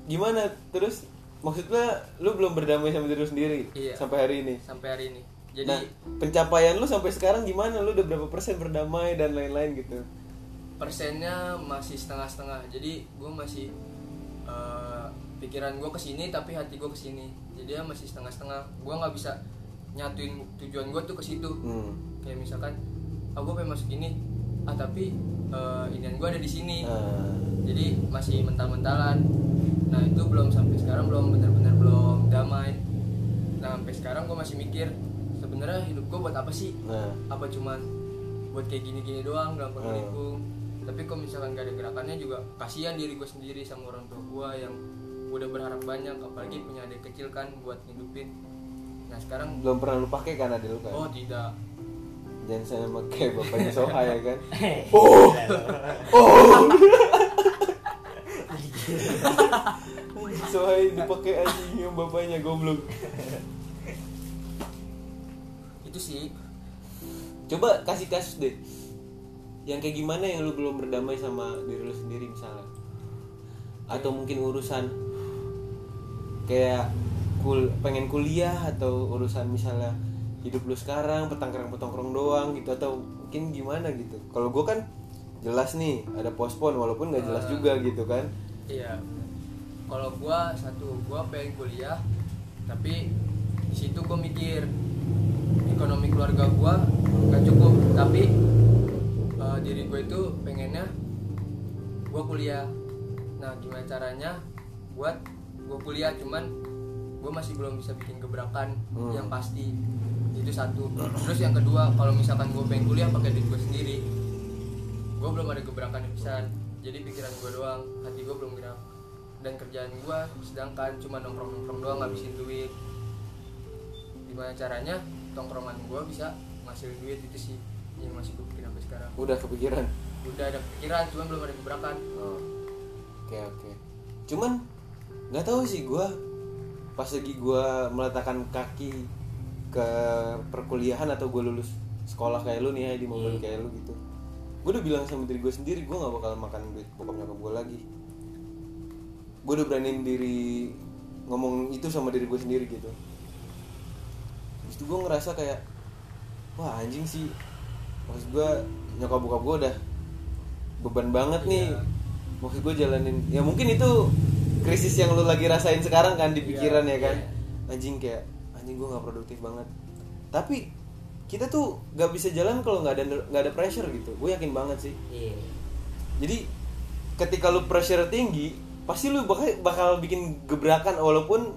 Speaker 1: Gimana? Terus maksudnya lu belum berdamai sama diri lu sendiri
Speaker 3: Iya.
Speaker 1: sampai hari ini
Speaker 3: Sampai hari ini. Jadi
Speaker 1: nah pencapaian lu sampai sekarang gimana lu udah berapa persen berdamai dan lain-lain gitu
Speaker 3: persennya masih setengah-setengah. Jadi gua masih eh, pikiran gua ke sini tapi hati gua ke sini. Jadi ya masih setengah-setengah. Gua nggak bisa nyatuin tujuan gua tuh ke situ.
Speaker 1: hmm.
Speaker 3: Kayak misalkan, ah gua pengen masuk ini, ah tapi eh, inian gua ada di sini.
Speaker 1: Nah,
Speaker 3: jadi masih mental-mentalan. Nah itu belum sampai sekarang belum benar-benar belum damai. Nah sampai sekarang gue masih mikir sebenarnya hidup gue buat apa sih?
Speaker 1: Nah.
Speaker 3: Apa cuman buat kayak gini-gini doang dalam
Speaker 1: Hmm.
Speaker 3: lingkung tapi kalau misalkan gak ada gerakannya juga kasihan diri gue sendiri sama orang tua gue yang udah berharap banyak apalagi punya adik kecil kan buat ngidupin. Nah sekarang
Speaker 1: belum pernah lu pakai kan ada lu kan?
Speaker 3: Oh tidak
Speaker 1: jangan sama kayak bapaknya Soha ya kan?
Speaker 2: Oh!
Speaker 1: oh! Soha dipakai anjing yang bapaknya goblok.
Speaker 3: Itu sih.
Speaker 1: Coba kasih kasus deh. Yang kayak gimana yang lu belum berdamai sama diri lu sendiri misalnya? Atau mungkin urusan Kayak kul pengen kuliah atau urusan misalnya hidup lu sekarang petangkrang petongkrong doang gitu atau mungkin gimana gitu kalau gue kan jelas nih ada pospon walaupun nggak jelas
Speaker 3: Ah.
Speaker 1: juga gitu kan
Speaker 3: Iya. Kalau gua satu, gua pengen kuliah, tapi di situ gua mikir ekonomi keluarga gua nggak cukup, tapi eh, diri gue itu pengennya gua kuliah. Nah, gimana caranya buat gua kuliah cuman gua masih belum bisa bikin gebrakan
Speaker 1: Hmm.
Speaker 3: yang pasti. Itu satu. Terus yang kedua, kalau misalkan gua pengen kuliah pakai duit gua sendiri, gue belum ada gebrakan yang besar jadi pikiran gue doang hati gue belum gerak dan kerjaan gue sedangkan cuma nongkrong nongkrong doang ngabisin duit gimana caranya tongkrongan gue bisa ngasilin duit itu sih yang masih gue pikirin sampai sekarang
Speaker 1: udah kepikiran
Speaker 3: udah ada pikiran cuma belum ada gebrakan
Speaker 1: Oh. Oke oke. Cuman nggak tahu sih gue pas lagi gue meletakkan kaki ke perkuliahan atau gue lulus sekolah kayak lu nih ya di momen
Speaker 2: Hmm.
Speaker 1: kayak lu gitu. Gue udah bilang sama diri gue sendiri gue nggak bakal makan duit bokap nyokap gue lagi. Gue udah beraniin diri ngomong itu sama diri gue sendiri gitu. Terus gue ngerasa kayak wah anjing sih maksud gue nyokap bokap gue udah beban banget nih
Speaker 3: Iya.
Speaker 1: maksud gue jalanin ya mungkin itu krisis yang lu lagi rasain sekarang kan di pikiran ya kan
Speaker 2: iya.
Speaker 1: anjing kayak anjing gue nggak produktif banget. Tapi kita tuh nggak bisa jalan kalau nggak ada nggak ada pressure gitu. Gue yakin banget sih.
Speaker 2: Iya.
Speaker 1: Jadi ketika lu pressure tinggi pasti lu bakal bakal bikin gebrakan walaupun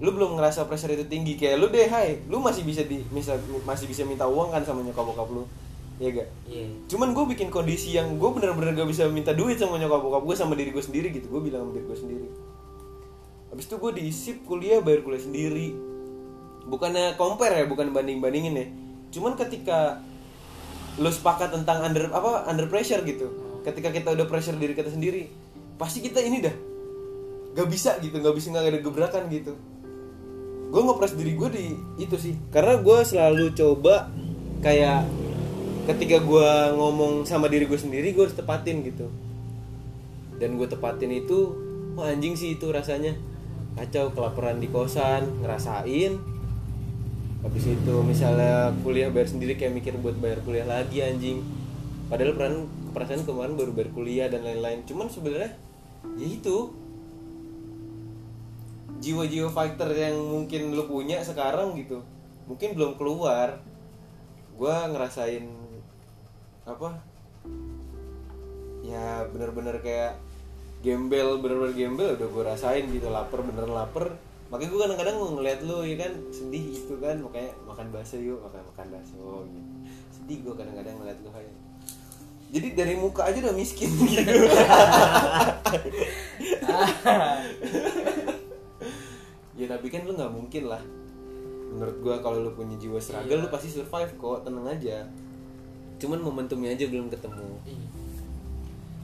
Speaker 1: lu belum ngerasa pressure itu tinggi. Kayak lu deh hai lu masih bisa di misal masih bisa minta uang kan sama nyokap bokap lu. Ya gak
Speaker 2: iya.
Speaker 1: Cuman gue bikin kondisi yang gue bener-bener gak bisa minta duit sama nyokap bokap gue sama diri gue sendiri gitu. Gue bilang sama diri gue sendiri. Habis itu gue diisip kuliah bayar kuliah sendiri bukannya compare ya bukan banding bandingin ya. Cuman ketika lo sepakat tentang under apa under pressure gitu. Ketika kita udah pressure diri kita sendiri pasti kita ini dah. Gak bisa gitu gak bisa nggak ada gebrakan gitu. Gue ngepres diri gue di itu sih. Karena gue selalu coba kayak ketika gue ngomong sama diri gue sendiri gue harus tepatin gitu. Dan gue tepatin itu wah anjing sih itu rasanya. Kacau kelaparan di kosan ngerasain habis itu misalnya kuliah bayar sendiri kayak mikir buat bayar kuliah lagi anjing. Padahal peran perasaan kemarin baru bayar kuliah dan lain-lain. Cuman sebenarnya ya itu. Jiwa-jiwa fighter yang mungkin lu punya sekarang gitu mungkin belum keluar. Gue ngerasain apa? Ya bener-bener kayak gembel bener-bener gembel udah gue rasain gitu. Lapar bener lapar makanya gue kadang-kadang ngeliat lu ya kan sedih gitu kan makanya makan bakso yuk makan makan bakso gitu. Sedih gue kadang-kadang ngeliat lu kayak jadi dari muka aja udah miskin gitu. Ya tapi kan lu nggak mungkin lah. Menurut gua kalau lu punya jiwa struggle
Speaker 3: Iya.
Speaker 1: lu pasti survive kok tenang aja. Cuman momentumnya aja belum ketemu.
Speaker 3: Iya.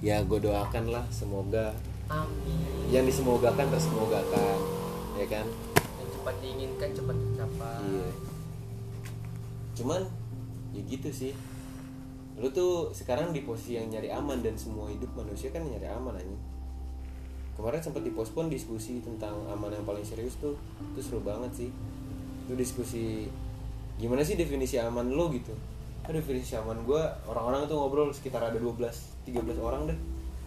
Speaker 1: ya gue doakan lah semoga
Speaker 3: amin.
Speaker 1: yang disemogakan tersemogakan ya kan?
Speaker 3: Yang cepat diinginkan cepat tercapai.
Speaker 1: Iya. Cuman ya gitu sih. Lu tuh sekarang di posisi yang nyari aman dan semua hidup manusia kan nyari aman aja kemarin sempat dipospon diskusi tentang aman yang paling serius tuh. Itu seru banget sih. Itu diskusi gimana sih definisi aman lo gitu? Ah, definisi aman gue orang-orang tuh ngobrol sekitar ada 12 13 orang deh.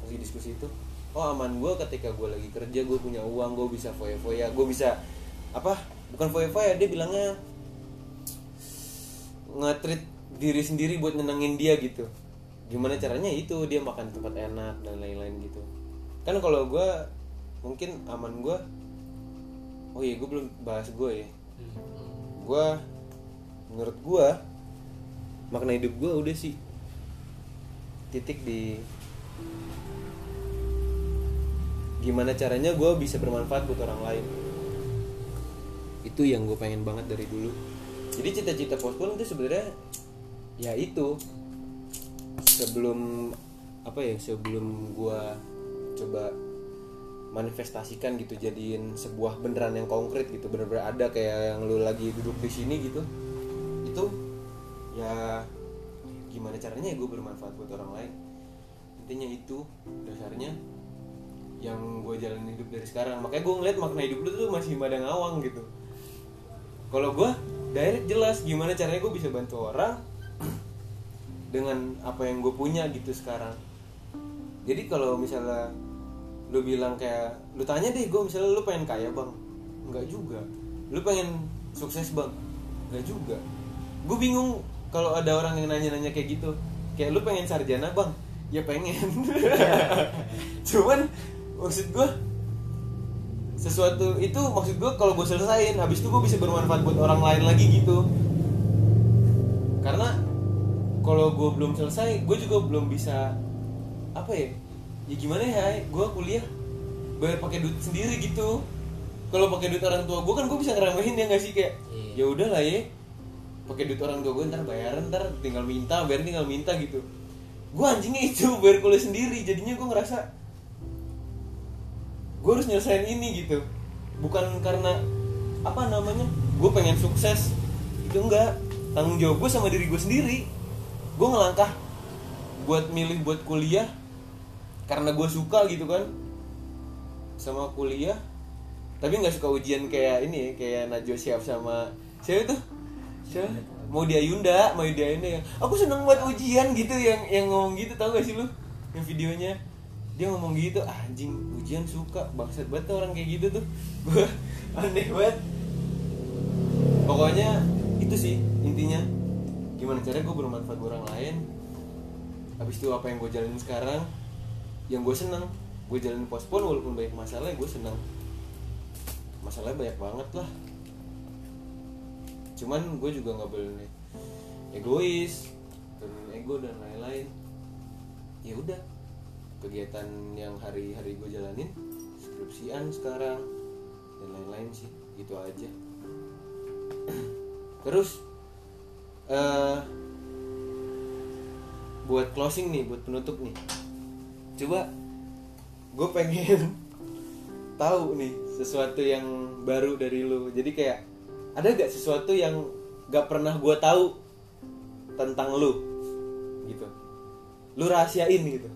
Speaker 1: Masih diskusi itu oh aman gue ketika gue lagi kerja gue punya uang gue bisa foya-foya gue bisa apa bukan foya-foya dia bilangnya nge-treat diri sendiri buat nenangin dia gitu. Gimana caranya? Itu dia makan di tempat enak dan lain-lain gitu. Kan kalau gue mungkin aman gue oh iya gue belum bahas gue ya. Gue menurut gue makna hidup gue udah sih. Titik di gimana caranya gue bisa bermanfaat buat orang lain. Itu yang gue pengen banget dari dulu. Jadi cita-cita pospon itu sebenarnya ya itu. Sebelum apa ya sebelum gue coba manifestasikan gitu jadiin sebuah beneran yang konkret gitu bener-bener ada kayak yang lu lagi duduk di sini gitu itu ya gimana caranya ya gue bermanfaat buat orang lain. Intinya itu dasarnya yang gue jalanin hidup dari sekarang. Makanya gue ngeliat makna hidup lu tuh masih pada ngawang gitu. Kalau gue direct jelas gimana caranya gue bisa bantu orang dengan apa yang gue punya gitu sekarang. Jadi kalau misalnya lu bilang kayak lu tanya deh gue misalnya lu pengen kaya bang. Nggak juga. Lu pengen sukses bang. Nggak juga. Gue bingung kalau ada orang yang nanya-nanya kayak gitu. Kayak lu pengen sarjana bang? Ya pengen. Cuman maksud gue sesuatu itu maksud gue kalau gue selesain habis itu gue bisa bermanfaat buat orang lain lagi gitu. Karena kalau gue belum selesai gue juga belum bisa apa ya ya gimana ya gue kuliah bayar pakai duit sendiri gitu. Kalau pakai duit orang tua gue kan gue bisa ngeremehin ya nggak sih? Kayak
Speaker 2: Iya.
Speaker 1: ya udahlah ya pakai duit orang tua gue ntar bayaran ntar tinggal minta bayar tinggal minta gitu. Gue anjingnya itu bayar kuliah sendiri jadinya gue ngerasa gue harus nyelesain ini gitu. Bukan karena apa namanya gue pengen sukses. Itu enggak. Tanggung jawab gue sama diri gue sendiri. Gue ngelangkah buat milih buat kuliah karena gue suka gitu kan sama kuliah. Tapi nggak suka ujian kayak ini ya, kayak Najwa siap sama siapa tuh siapa? Mau dia Yunda mau dia Yunda yang aku seneng buat ujian gitu yang yang ngomong gitu tau gak sih lu yang videonya dia ngomong gitu ah, anjing ujian suka bangsat banget tuh orang kayak gitu tuh. Gue aneh banget. Pokoknya itu sih intinya. Gimana caranya gue bermanfaat buat orang lain. Habis itu apa yang gue jalanin sekarang yang gue seneng gue jalanin pospon walaupun banyak masalah gue seneng masalahnya banyak banget lah. Cuman gue juga nggak boleh egois turunin ego dan lain-lain. Ya udah kegiatan yang hari-hari gue jalanin skripsian sekarang dan lain-lain sih gitu aja. Terus eh buat closing nih buat penutup nih. Coba gue pengen tahu nih sesuatu yang baru dari lu. Jadi kayak ada gak sesuatu yang gak pernah gue tahu tentang lu? Gitu. Lu rahasiain gitu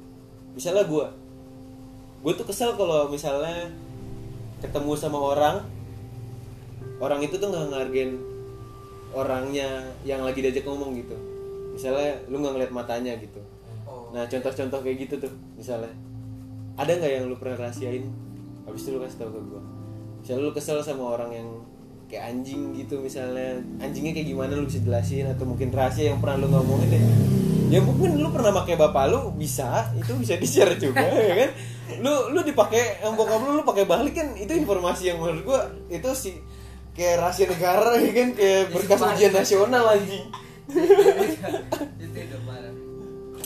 Speaker 1: misalnya gue gue tuh kesel kalau misalnya ketemu sama orang orang itu tuh nggak ngargain orangnya yang lagi diajak ngomong gitu. Misalnya lu nggak ngeliat matanya gitu.
Speaker 3: Oh.
Speaker 1: Nah contoh-contoh kayak gitu tuh misalnya. Ada nggak yang lu pernah rahasiain? Habis itu lu kasih tau ke gue misalnya lu kesel sama orang yang kayak anjing gitu misalnya. Anjingnya kayak gimana lu bisa jelasin? Atau mungkin rahasia yang pernah lu ngomongin deh ya mungkin lu pernah pakai bapak lu bisa. Itu bisa di share juga ya kan? Lu lu dipakai yang bokap lu lu pakai balik kan itu informasi yang menurut gua itu sih kayak rahasia negara ya kan? Kayak berkas ujian nasional anjing.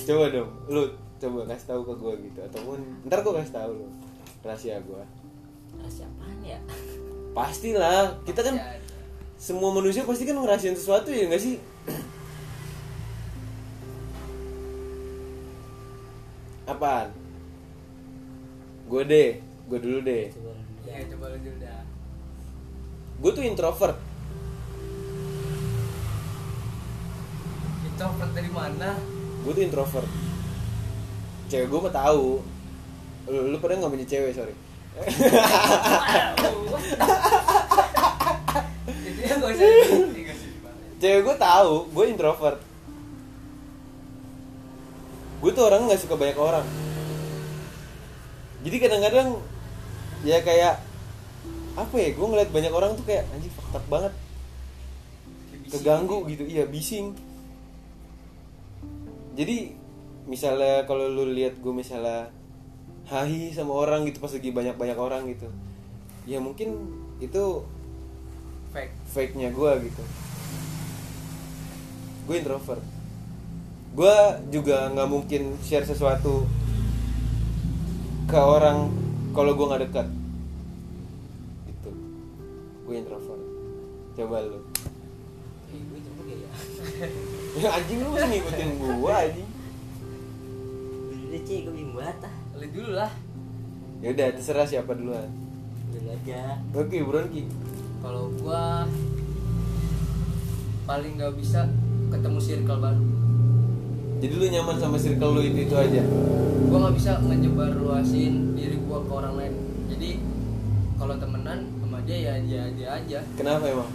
Speaker 1: Coba dong lu coba kasih tahu ke gua gitu ataupun ntar gua kasih tahu lu rahasia gua.
Speaker 2: Rahasia apaan ya?
Speaker 1: Pastilah kita kan semua manusia pasti kan ngerahasiain sesuatu ya nggak sih apaan? Gue deh gue dulu deh.
Speaker 3: Ya coba lu dulu dah.
Speaker 1: Gue tuh introvert.
Speaker 3: Introvert dari mana?
Speaker 1: Gue tuh introvert. Cewek gue mah tahu. Lu, lu pernah nggak punya cewek sorry? Cewek gue tahu gue introvert gue tuh orang nggak suka banyak orang. Jadi kadang-kadang ya kayak apa ya gue ngeliat banyak orang tuh kayak anjing up banget. Keganggu
Speaker 3: gitu.
Speaker 1: gitu iya bising. Jadi misalnya kalau lu lihat gue misalnya hahi sama orang gitu pas lagi banyak banyak orang gitu ya mungkin itu
Speaker 3: fake.
Speaker 1: fake nya gue gitu. Gue introvert gue juga nggak mungkin share sesuatu ke orang kalau gue nggak dekat. Gitu. Gue introvert. Coba lu.
Speaker 2: Eh, gue introvert gak ya
Speaker 1: ya anjing lu masih ngikutin gue anjing.
Speaker 2: Udah Ci, gue bingung banget ah.
Speaker 3: Lu dulu lah.
Speaker 1: Ya udah terserah siapa duluan.
Speaker 2: Dulu aja.
Speaker 1: Oke buruan ki.
Speaker 3: Kalau gua paling nggak bisa ketemu circle baru
Speaker 1: jadi lu nyaman sama circle lu itu itu aja?
Speaker 3: Gua nggak bisa ngejebar luasin diri gua ke orang lain. Jadi kalau temenan sama dia ya dia dia aja.
Speaker 1: Kenapa emang?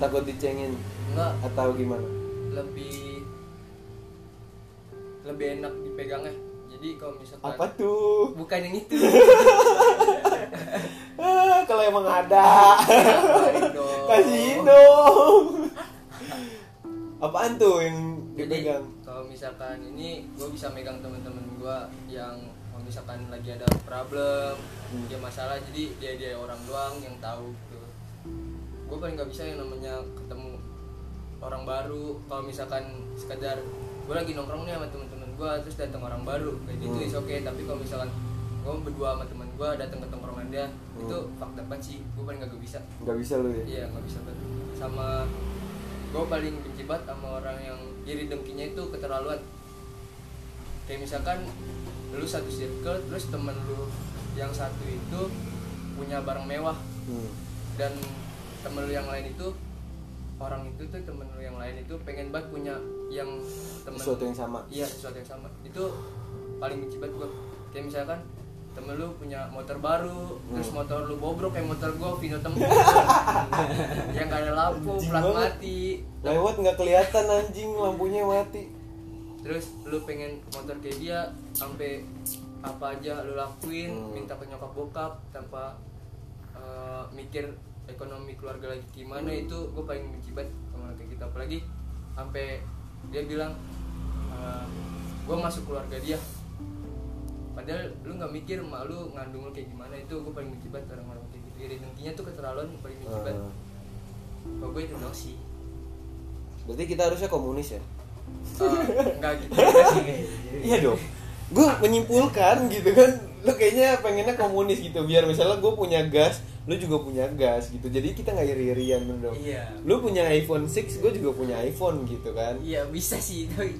Speaker 1: Takut dicengin?
Speaker 3: Nggak.
Speaker 1: Atau gimana?
Speaker 3: Lebih lebih enak dipegangnya. Jadi kalau misalkan
Speaker 1: apa tuh?
Speaker 3: Bukan yang itu.
Speaker 1: Ah, kalau emang ada.
Speaker 3: Kabarin dong.
Speaker 1: kasihin dong. Apaan tuh yang
Speaker 3: jadi
Speaker 1: dipegang
Speaker 3: kalau misalkan ini gue bisa megang teman-teman gue yang kalau misalkan lagi ada problem
Speaker 1: Hmm.
Speaker 3: dia masalah jadi dia dia orang doang yang tahu gitu gue paling nggak bisa yang namanya ketemu orang baru kalau misalkan sekedar gue lagi nongkrong nih sama teman-teman gue terus datang orang baru kayak gitu
Speaker 1: Hmm.
Speaker 3: is oke tapi kalau misalkan gue berdua sama teman gue datang ke tongkrongan dia
Speaker 1: Hmm.
Speaker 3: itu fakta banget sih gue paling nggak bisa
Speaker 1: nggak bisa lu ya
Speaker 3: Iya nggak bisa banget. Sama gue paling benci banget sama orang yang iri dengkinya itu keterlaluan. Kayak misalkan lu satu circle terus temen lu yang satu itu punya barang mewah
Speaker 1: Hmm.
Speaker 3: dan temen lu yang lain itu orang itu tuh temen lu yang lain itu pengen banget punya yang temen
Speaker 1: Sesuatu yang sama.
Speaker 3: iya sesuatu yang sama itu paling benci banget gue kayak misalkan temen lu punya motor baru terus
Speaker 1: Hmm.
Speaker 3: motor lu bobrok kayak motor gua Vino Tempur yang gak ada lampu
Speaker 1: Anjing
Speaker 3: plat
Speaker 1: banget.
Speaker 3: mati.
Speaker 1: Lewat nggak kelihatan anjing lampunya mati.
Speaker 3: Terus lu pengen motor kayak dia sampai apa aja lu lakuin
Speaker 1: Hmm.
Speaker 3: minta ke nyokap bokap tanpa eh, mikir ekonomi keluarga lagi gimana itu gue paling benci banget sama kayak gitu. Apalagi sampai dia bilang gue masuk keluarga dia padahal lu nggak mikir mak lu ngandung lu kayak gimana itu gue paling benci banget orang-orang kayak gitu. Iri dengkinya tuh keterlaluan paling benci banget kalau gue itu dong sih.
Speaker 1: Berarti kita harusnya komunis ya?
Speaker 3: Nggak gitu sih
Speaker 1: iya dong. Gue menyimpulkan gitu kan lu kayaknya pengennya komunis gitu. Biar misalnya gue punya gas lu juga punya gas gitu. Jadi kita nggak iri-irian dong.
Speaker 3: Iya.
Speaker 1: Lu punya iPhone 6 gue juga punya iPhone gitu kan.
Speaker 3: Iya bisa sih tapi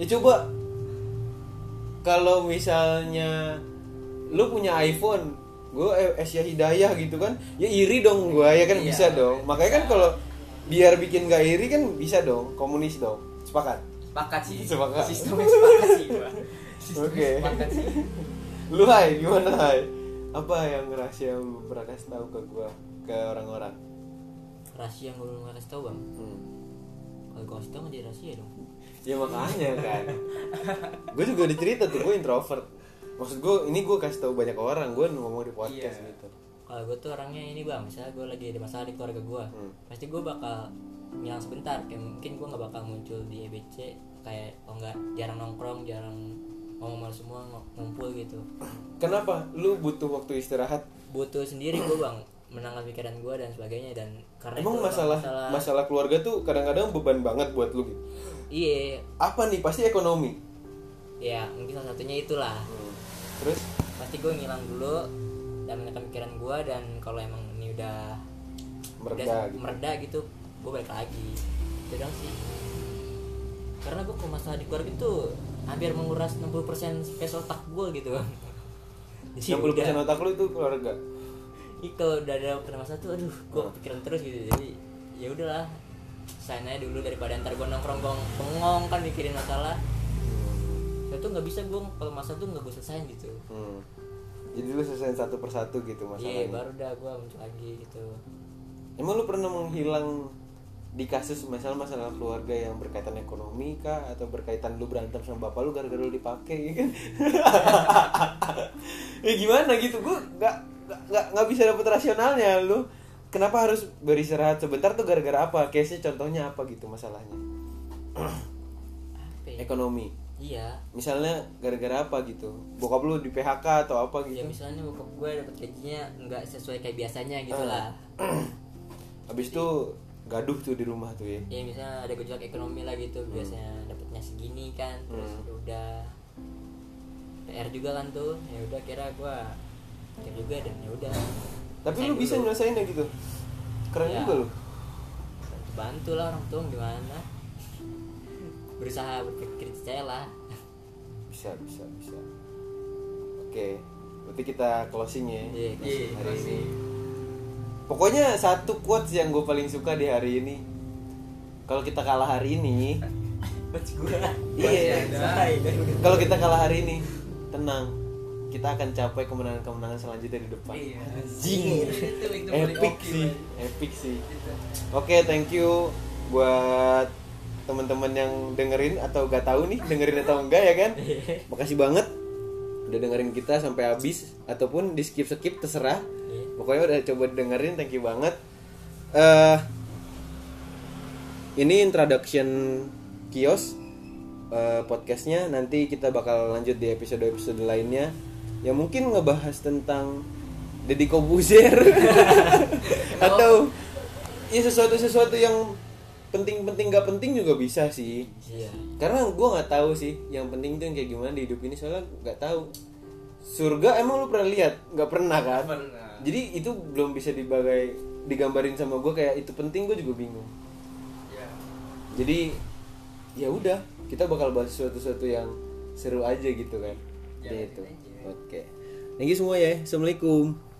Speaker 1: ya coba kalau misalnya lu punya iPhone gue Asia Hidayah gitu kan ya iri dong gue ya kan?
Speaker 3: Iya,
Speaker 1: bisa dong. Makanya kan kalau biar bikin gak iri kan bisa dong komunis dong. Sepakat?
Speaker 3: Sepakat sih.
Speaker 1: Sepakat.
Speaker 3: sistemnya sepakat sih sistemnya
Speaker 1: Oke.
Speaker 3: sepakat sih.
Speaker 1: Lu hai gimana hai? Apa yang rahasia yang lu pernah kasih tahu ke gue ke orang-orang?
Speaker 2: Rahasia yang gue belum kasih tau bang?
Speaker 1: Hmm.
Speaker 2: kalau gue kasih nggak jadi rahasia dong
Speaker 1: ya makanya kan. Gue juga udah cerita tuh gue introvert. Maksud gue ini gue kasih tahu banyak orang gue ngomong di podcast
Speaker 3: Iya.
Speaker 1: gitu.
Speaker 2: Kalau gue tuh orangnya ini bang. Misalnya gue lagi ada masalah di keluarga gue
Speaker 1: Hmm.
Speaker 2: pasti gue bakal ngilang sebentar. Kayak mungkin gue nggak bakal muncul di EBC kayak oh enggak jarang nongkrong jarang ngomong sama semua ng- ngumpul gitu.
Speaker 1: Kenapa? Lu butuh waktu istirahat?
Speaker 2: Butuh sendiri gue bang. Menangkan pikiran gue dan sebagainya. Dan karena
Speaker 1: Emang
Speaker 2: itu
Speaker 1: masalah, masalah keluarga tuh kadang-kadang beban banget buat lu gitu.
Speaker 2: iya
Speaker 1: Apa nih? Pasti ekonomi.
Speaker 2: ya mungkin salah satunya itulah
Speaker 1: Terus
Speaker 2: pasti gue ngilang dulu dan menekan pikiran gue dan kalau emang ini udah
Speaker 1: mereda
Speaker 2: udah
Speaker 1: gitu.
Speaker 2: mereda gitu gue balik lagi itu dong sih karena gue kalau masalah di keluarga itu hampir menguras 60% space otak gue gitu jadi
Speaker 1: 60%
Speaker 2: udah
Speaker 1: otak lu itu keluarga.
Speaker 2: Kalau udah ada kena masalah tuh aduh gue
Speaker 1: Hmm.
Speaker 2: pikiran terus gitu jadi ya udahlah sign aja dulu daripada ntar gue nongkrong gong bengong kan mikirin masalah saya tuh nggak bisa gue kalau masalah tuh nggak gue selesain gitu
Speaker 1: Hmm. Jadi lu selesai satu persatu gitu
Speaker 2: iya
Speaker 1: masalahnya.
Speaker 2: baru dah gue muncul lagi gitu
Speaker 1: Emang lu pernah menghilang di kasus masalah masalah keluarga yang berkaitan ekonomi kah atau berkaitan lu berantem sama bapak lu gara-gara lu dipakai ya kan? ya gimana gitu gua nggak nggak- nggak bisa dapet rasionalnya lu. Kenapa harus beristirahat sebentar tuh gara-gara apa? Case nya contohnya apa gitu masalahnya?
Speaker 2: Apa ya?
Speaker 1: ekonomi.
Speaker 2: Iya.
Speaker 1: Misalnya gara-gara apa gitu? Bokap lu di PHK atau apa
Speaker 2: ya
Speaker 1: gitu?
Speaker 2: misalnya bokap gue dapet gajinya nggak sesuai kayak biasanya gitu
Speaker 1: Ah.
Speaker 2: lah.
Speaker 1: Habis itu gaduh tuh di rumah tuh ya.
Speaker 2: Ya misalnya ada gejolak ekonomi lah gitu biasanya dapetnya segini kan terus
Speaker 1: Hmm.
Speaker 2: ya udah. PR juga kan tuh ya udah kira gue pikir juga dan ya udah.
Speaker 1: Tapi
Speaker 2: Saya
Speaker 1: lu bisa
Speaker 2: dulu.
Speaker 1: nyelesain ya gitu? Keren
Speaker 2: Ya.
Speaker 1: juga lu.
Speaker 2: Bantu lah orang tua gimana? Berusaha berpikir saya lah.
Speaker 1: Bisa bisa bisa. Oke berarti kita closing ya.
Speaker 2: Iya,
Speaker 3: Iya,
Speaker 1: hari
Speaker 3: closing.
Speaker 1: ini pokoknya satu quotes yang gue paling suka di hari ini. Kalau kita kalah hari ini iya. Kalau kita kalah hari ini tenang kita akan capai kemenangan-kemenangan selanjutnya di depan
Speaker 3: Iya.
Speaker 1: Anjing.
Speaker 3: Itu- itu paling
Speaker 1: epic sih
Speaker 3: man.
Speaker 1: epic sih
Speaker 3: Gitu.
Speaker 1: Oke, thank you buat teman-teman yang dengerin atau gak tahu nih dengerin atau enggak ya kan. Makasih banget udah dengerin kita sampai habis ataupun di skip skip terserah.
Speaker 2: Iya.
Speaker 1: Pokoknya udah coba dengerin, thank you banget. eh ini introduction kios eh, podcastnya nanti kita bakal lanjut di episode episode lainnya yang mungkin ngebahas tentang Deddy Kobuzer. Atau ya sesuatu sesuatu yang penting-penting gak penting juga bisa sih.
Speaker 2: Iya.
Speaker 1: Karena gue nggak tahu sih yang penting tuh yang kayak gimana di hidup ini soalnya nggak tahu. Surga emang lu pernah lihat? Nggak pernah kan?
Speaker 3: Pernah.
Speaker 1: jadi itu belum bisa dibagai digambarin sama gue kayak itu penting gue juga bingung.
Speaker 3: Iya.
Speaker 1: jadi ya udah kita bakal bahas sesuatu-sesuatu yang seru aja gitu kan.
Speaker 3: Jalanin
Speaker 1: gitu oke. Thank you semua ya. Assalamualaikum